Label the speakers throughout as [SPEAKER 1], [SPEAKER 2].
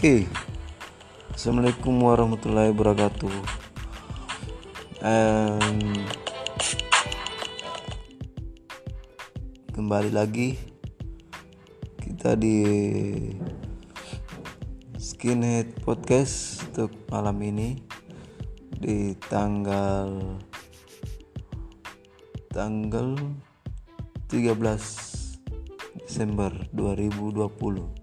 [SPEAKER 1] Oke, assalamualaikum warahmatullahi wabarakatuh. And kembali lagi kita di Skinhead Podcast untuk malam ini di tanggal tanggal 13 Desember 2020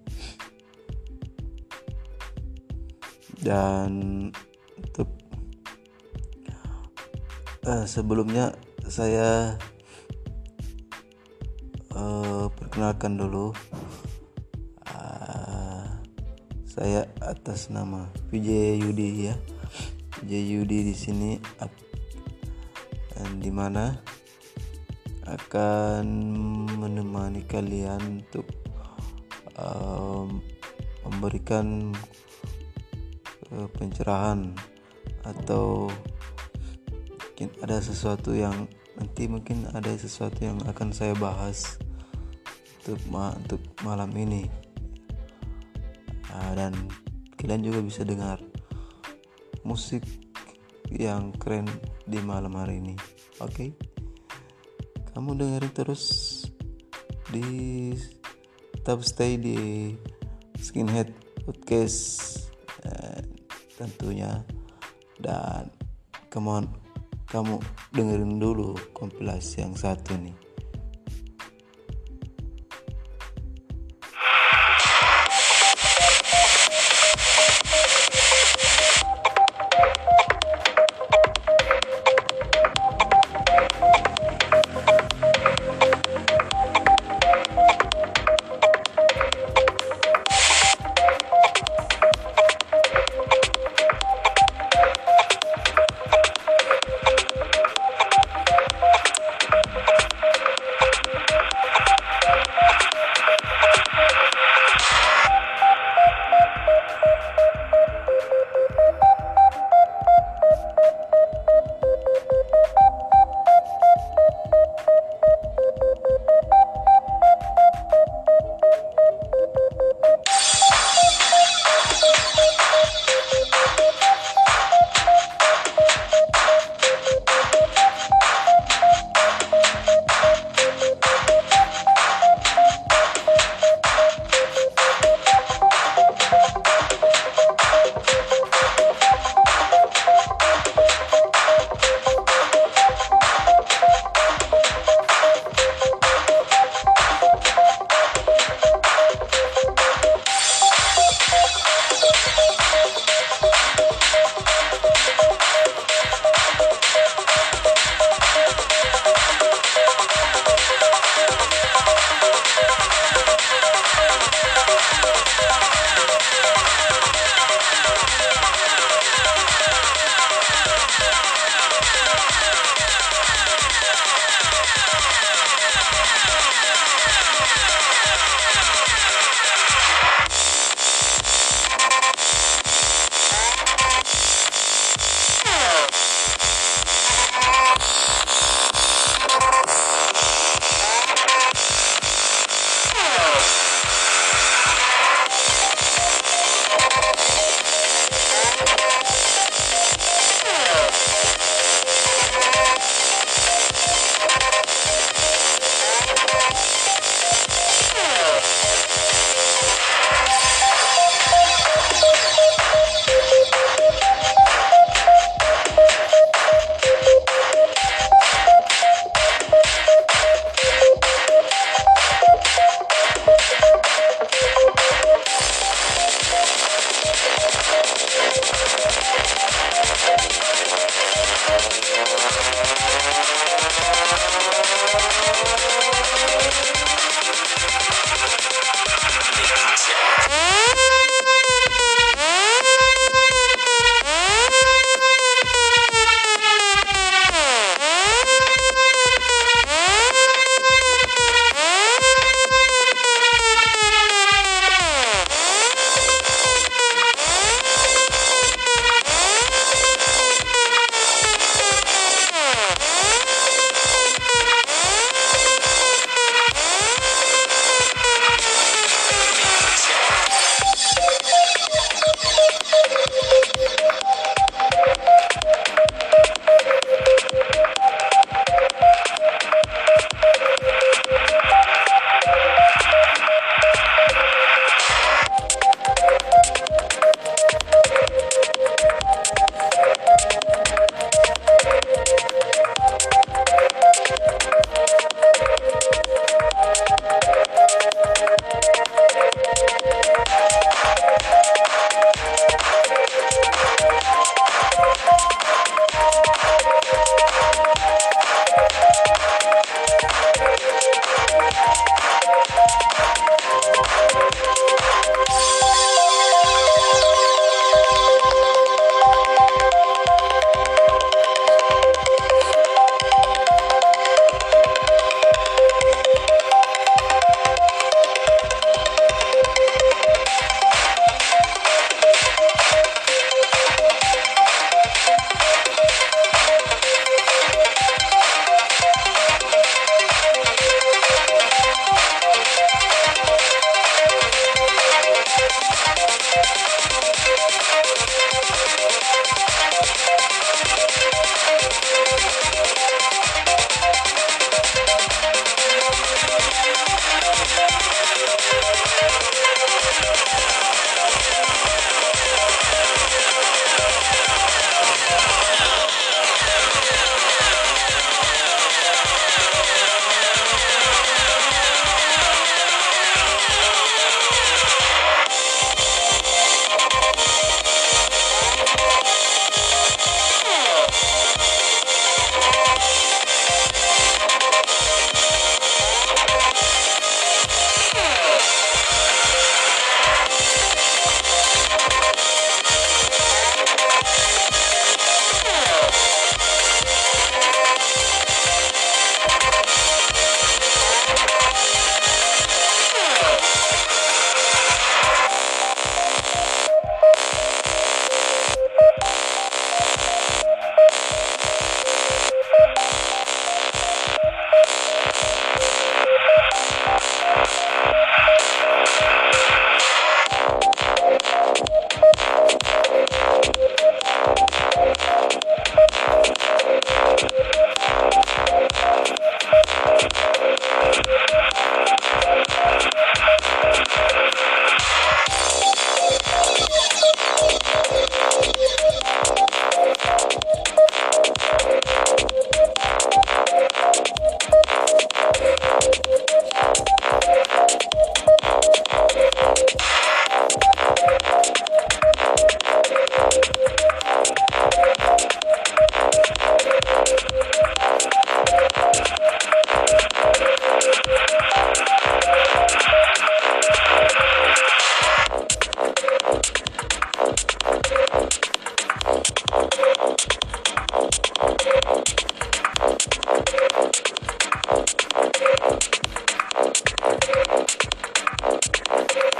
[SPEAKER 1] dan untuk uh, sebelumnya saya uh, perkenalkan dulu. Uh, saya atas nama PJ Yudi ya. PJ Yudi di sini. Dan di mana akan menemani kalian untuk um, memberikan pencerahan atau mungkin ada sesuatu yang nanti mungkin ada sesuatu yang akan saya bahas untuk ma untuk malam ini. Uh, dan kalian juga bisa dengar musik yang keren di malam hari ini. Oke? Okay? kamu dengerin terus di tetap stay di skinhead podcast tentunya. Dan kemohon kamu dengerin dulu kompilasi yang satu nih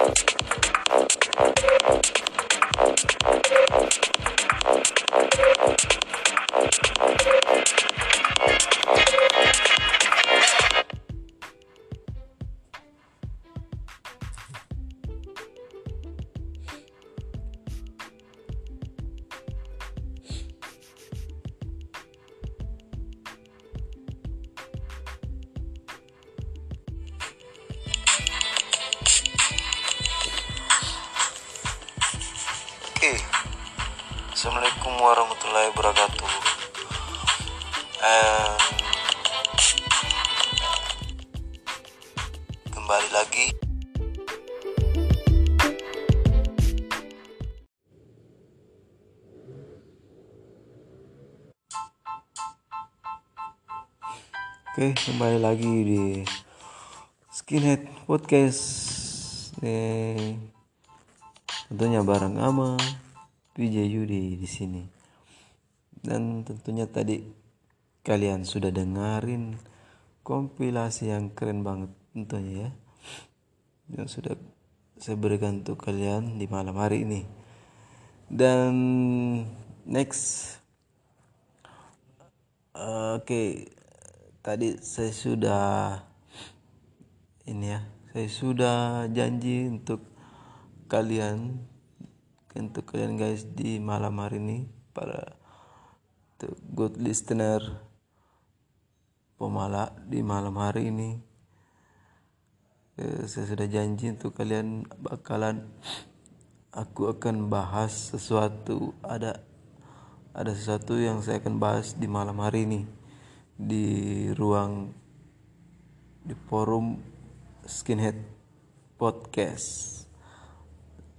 [SPEAKER 1] you. Oke, kembali lagi di Skinhead Podcast. Nih, tentunya bareng ama PJ Yudi di sini. Dan tentunya tadi kalian sudah dengerin kompilasi yang keren banget tentunya ya. Yang sudah saya berikan untuk kalian di malam hari ini. Dan next Oke, okay tadi saya sudah ini ya saya sudah janji untuk kalian untuk kalian guys di malam hari ini para good listener pemala di malam hari ini. Eh, saya sudah janji untuk kalian bakalan aku akan bahas sesuatu ada ada sesuatu yang saya akan bahas di malam hari ini di ruang di forum skinhead podcast.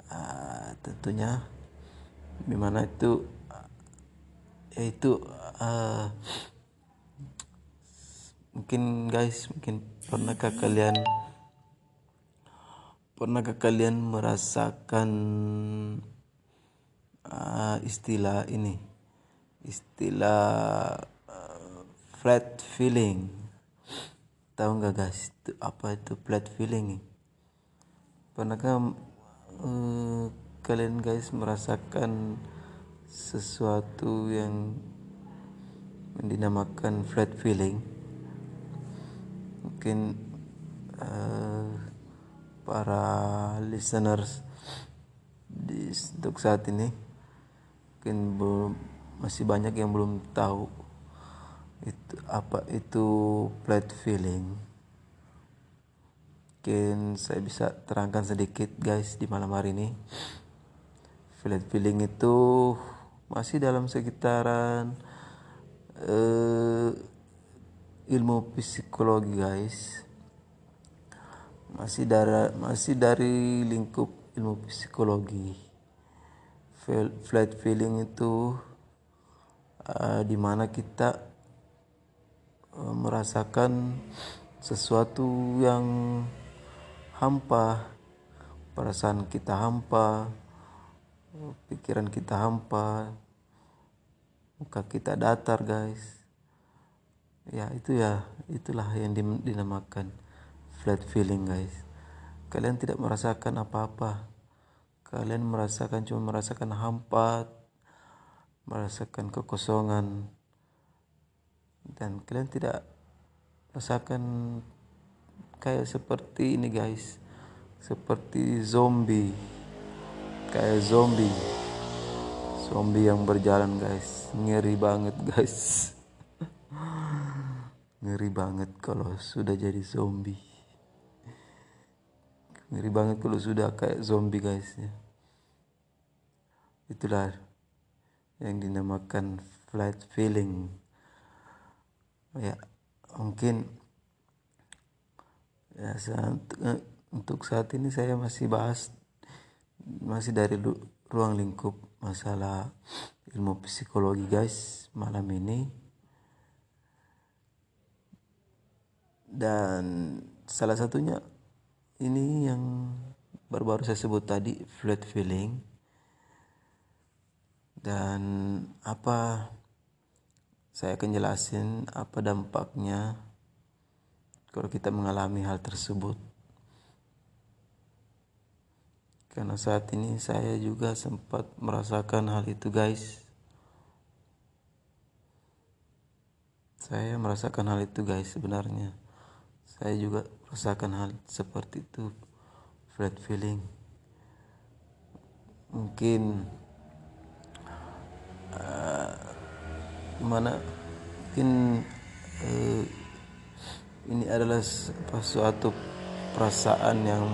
[SPEAKER 1] Uh, tentunya di mana itu yaitu uh, mungkin guys mungkin pernahkah kalian pernahkah kalian merasakan uh, istilah ini? Istilah flat feeling. Tahu nggak guys? Itu apa itu flat feeling? Pernahkah uh, kalian guys merasakan sesuatu yang dinamakan flat feeling? Mungkin uh, para listeners di untuk saat ini mungkin belum masih banyak yang belum tahu itu apa itu flat feeling? Mungkin saya bisa terangkan sedikit guys di malam hari ini. Flat feeling itu masih dalam sekitaran uh, ilmu psikologi guys. Masih dari masih dari lingkup ilmu psikologi. Flat feeling itu uh, di mana kita Eh, merasakan sesuatu yang hampa, perasaan kita hampa, pikiran kita hampa, muka kita datar, guys. Ya, itu ya, itulah yang dinamakan flat feeling, guys. Kalian tidak merasakan apa-apa. Kalian merasakan cuma merasakan hampa, merasakan kekosongan, dan kalian tidak rasakan kayak seperti ini guys. Seperti zombie. Kayak zombie. Zombie yang berjalan guys. Ngeri banget guys. Ngeri banget kalau sudah jadi zombie. Ngeri banget kalau sudah kayak zombie guys ya. Itulah yang dinamakan flat feeling ya mungkin ya saat, eh, untuk saat ini saya masih bahas masih dari ruang lingkup masalah ilmu psikologi guys malam ini. Dan salah satunya ini yang baru-baru saya sebut tadi flat feeling. Dan apa saya akan jelasin apa dampaknya kalau kita mengalami hal tersebut. Karena saat ini saya juga sempat merasakan hal itu, guys. Saya merasakan hal itu, guys, sebenarnya. Saya juga merasakan hal seperti itu, flat feeling. Mungkin uh, mana? Mungkin eh, ini adalah suatu perasaan yang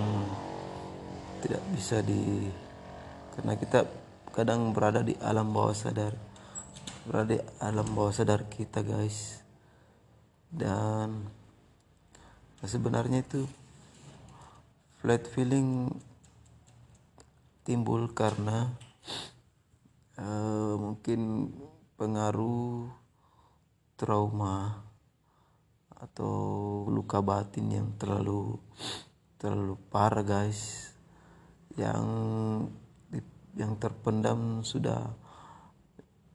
[SPEAKER 1] tidak bisa di karena kita kadang berada di alam bawah sadar. Berada di alam bawah sadar kita guys. Dan sebenarnya itu flat feeling timbul karena uh, mungkin pengaruh trauma atau luka batin yang terlalu terlalu parah guys yang yang terpendam sudah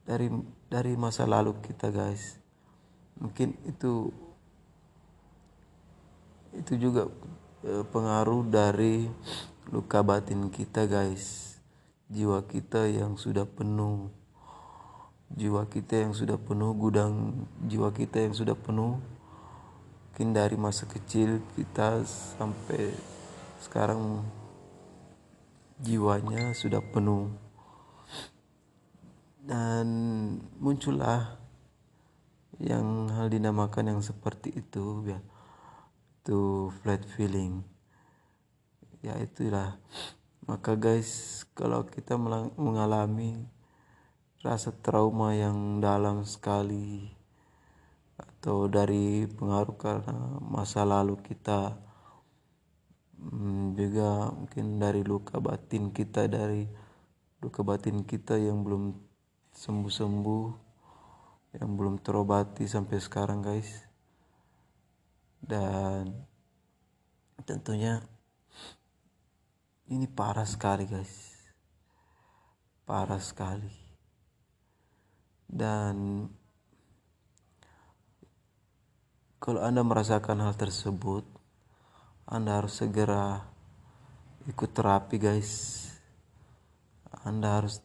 [SPEAKER 1] dari dari masa lalu kita guys. Mungkin itu itu juga e, pengaruh dari luka batin kita guys. Jiwa kita yang sudah penuh jiwa kita yang sudah penuh gudang jiwa kita yang sudah penuh. Mungkin dari masa kecil kita sampai sekarang jiwanya sudah penuh. Dan muncullah yang hal dinamakan yang seperti itu ya. Itu flat feeling. Ya itulah. Maka guys kalau kita mengalami rasa trauma yang dalam sekali atau dari pengaruh karena masa lalu kita hmm, juga mungkin dari luka batin kita dari luka batin kita yang belum sembuh-sembuh yang belum terobati sampai sekarang guys. Dan tentunya ini parah sekali guys. Parah sekali dan Kalau Anda merasakan hal tersebut, Anda harus segera ikut terapi, guys. Anda harus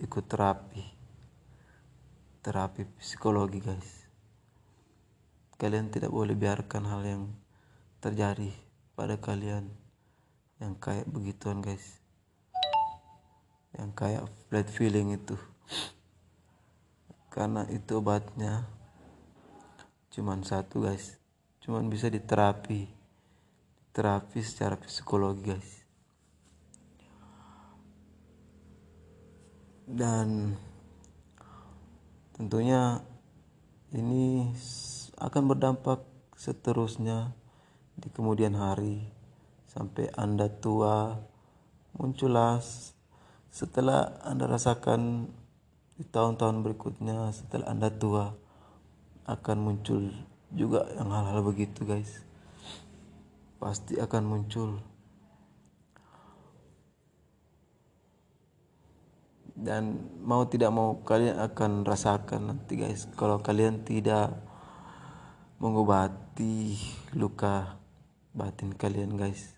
[SPEAKER 1] ikut terapi. Terapi psikologi, guys. Kalian tidak boleh biarkan hal yang terjadi pada kalian yang kayak begituan, guys. Yang kayak flat feeling itu. Karena itu obatnya. Cuman satu guys. Cuman bisa diterapi. Terapi secara psikologi guys. Dan tentunya ini akan berdampak seterusnya di kemudian hari. Sampai anda tua muncullah setelah anda rasakan di tahun-tahun berikutnya setelah anda tua akan muncul juga yang hal-hal begitu guys. Pasti akan muncul. Dan mau tidak mau kalian akan rasakan nanti guys kalau kalian tidak mengobati luka batin kalian guys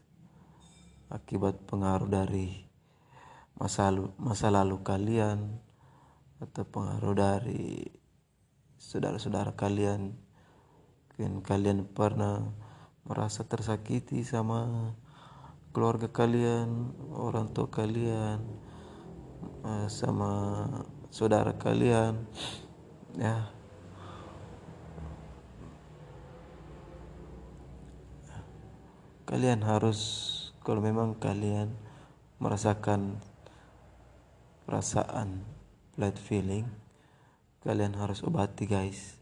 [SPEAKER 1] akibat pengaruh dari masa lalu, masa lalu kalian atau pengaruh dari saudara-saudara kalian. Mungkin kalian pernah merasa tersakiti sama keluarga kalian orang tua kalian eh, sama saudara kalian ya. Kalian harus kalau memang kalian merasakan perasaan bad feeling. Kalian harus obati guys.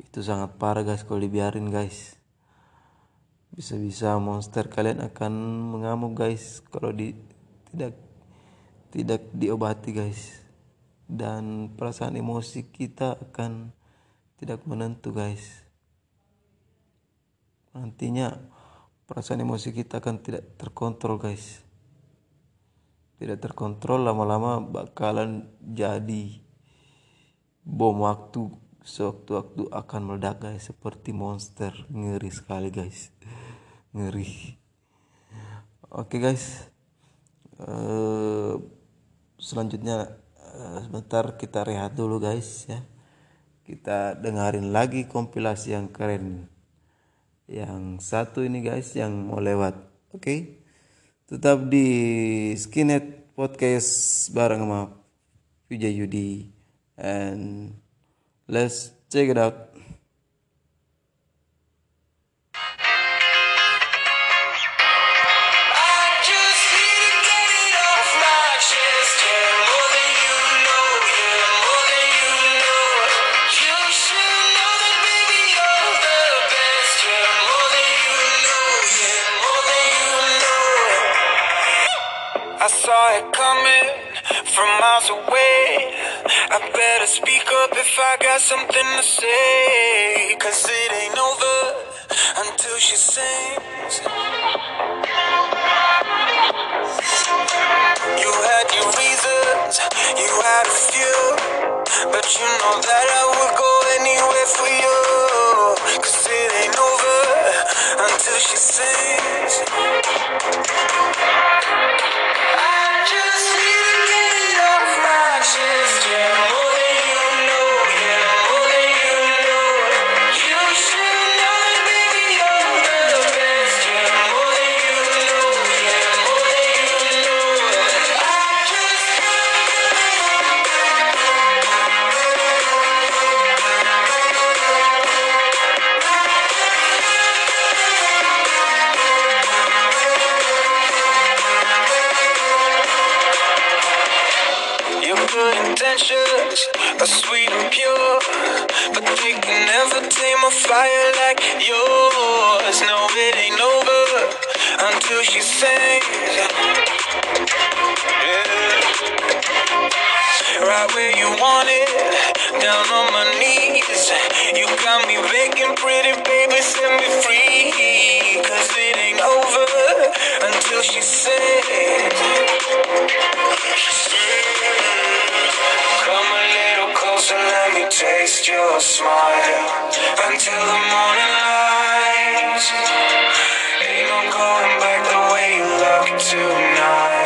[SPEAKER 1] Itu sangat parah guys kalau dibiarin guys. Bisa-bisa monster kalian akan mengamuk guys kalau di tidak tidak diobati guys. Dan perasaan emosi kita akan tidak menentu guys. Nantinya perasaan emosi kita akan tidak terkontrol guys tidak terkontrol lama-lama bakalan jadi bom waktu sewaktu-waktu akan meledak guys. Seperti monster. Ngeri sekali guys. Ngeri. Oke okay, guys. Uh, selanjutnya uh, sebentar kita rehat dulu guys ya. Kita dengerin lagi kompilasi yang keren. Yang satu ini guys yang mau lewat. Oke? okay? Tetap di Skinhead Podcast bareng sama Vijay Yudi and let's check it out.
[SPEAKER 2] better speak up if I got something to say. Cause it ain't over until she sings. You had your reasons, you had a few, but you know that I would go. yours. No, it ain't over until she sings. Yeah. Right where you want it, down on my knees. You got me begging, pretty baby, set me free. Cause it ain't over until she sings. Come a little closer, let me taste your smile until the morning. Ain't no going back the way you look tonight.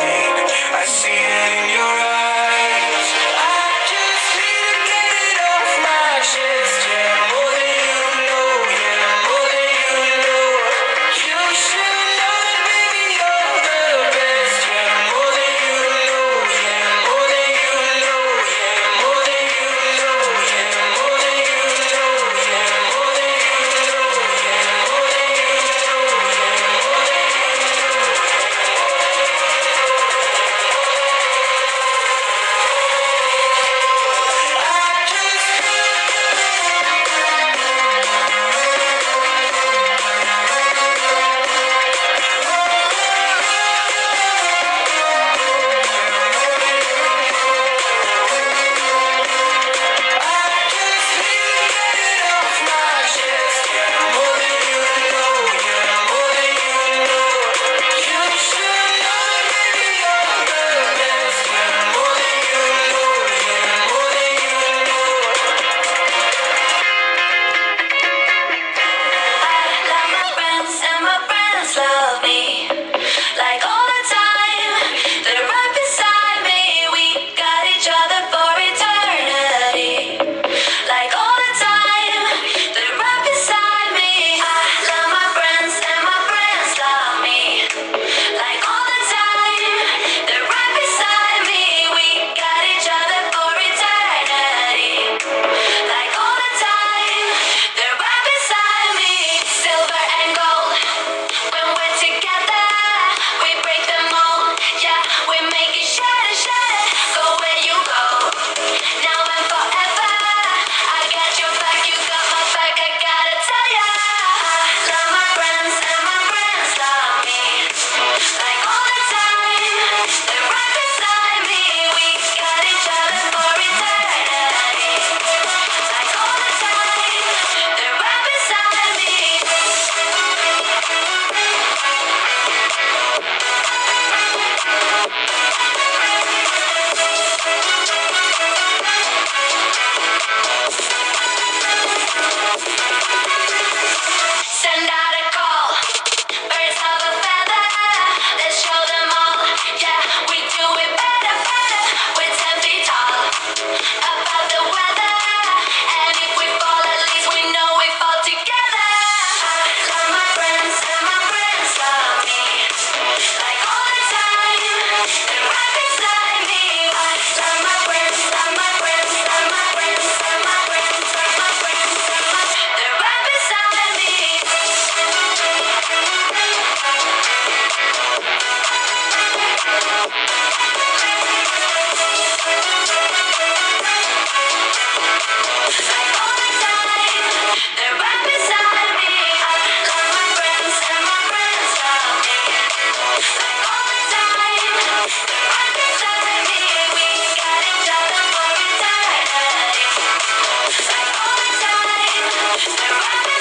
[SPEAKER 2] Thank you.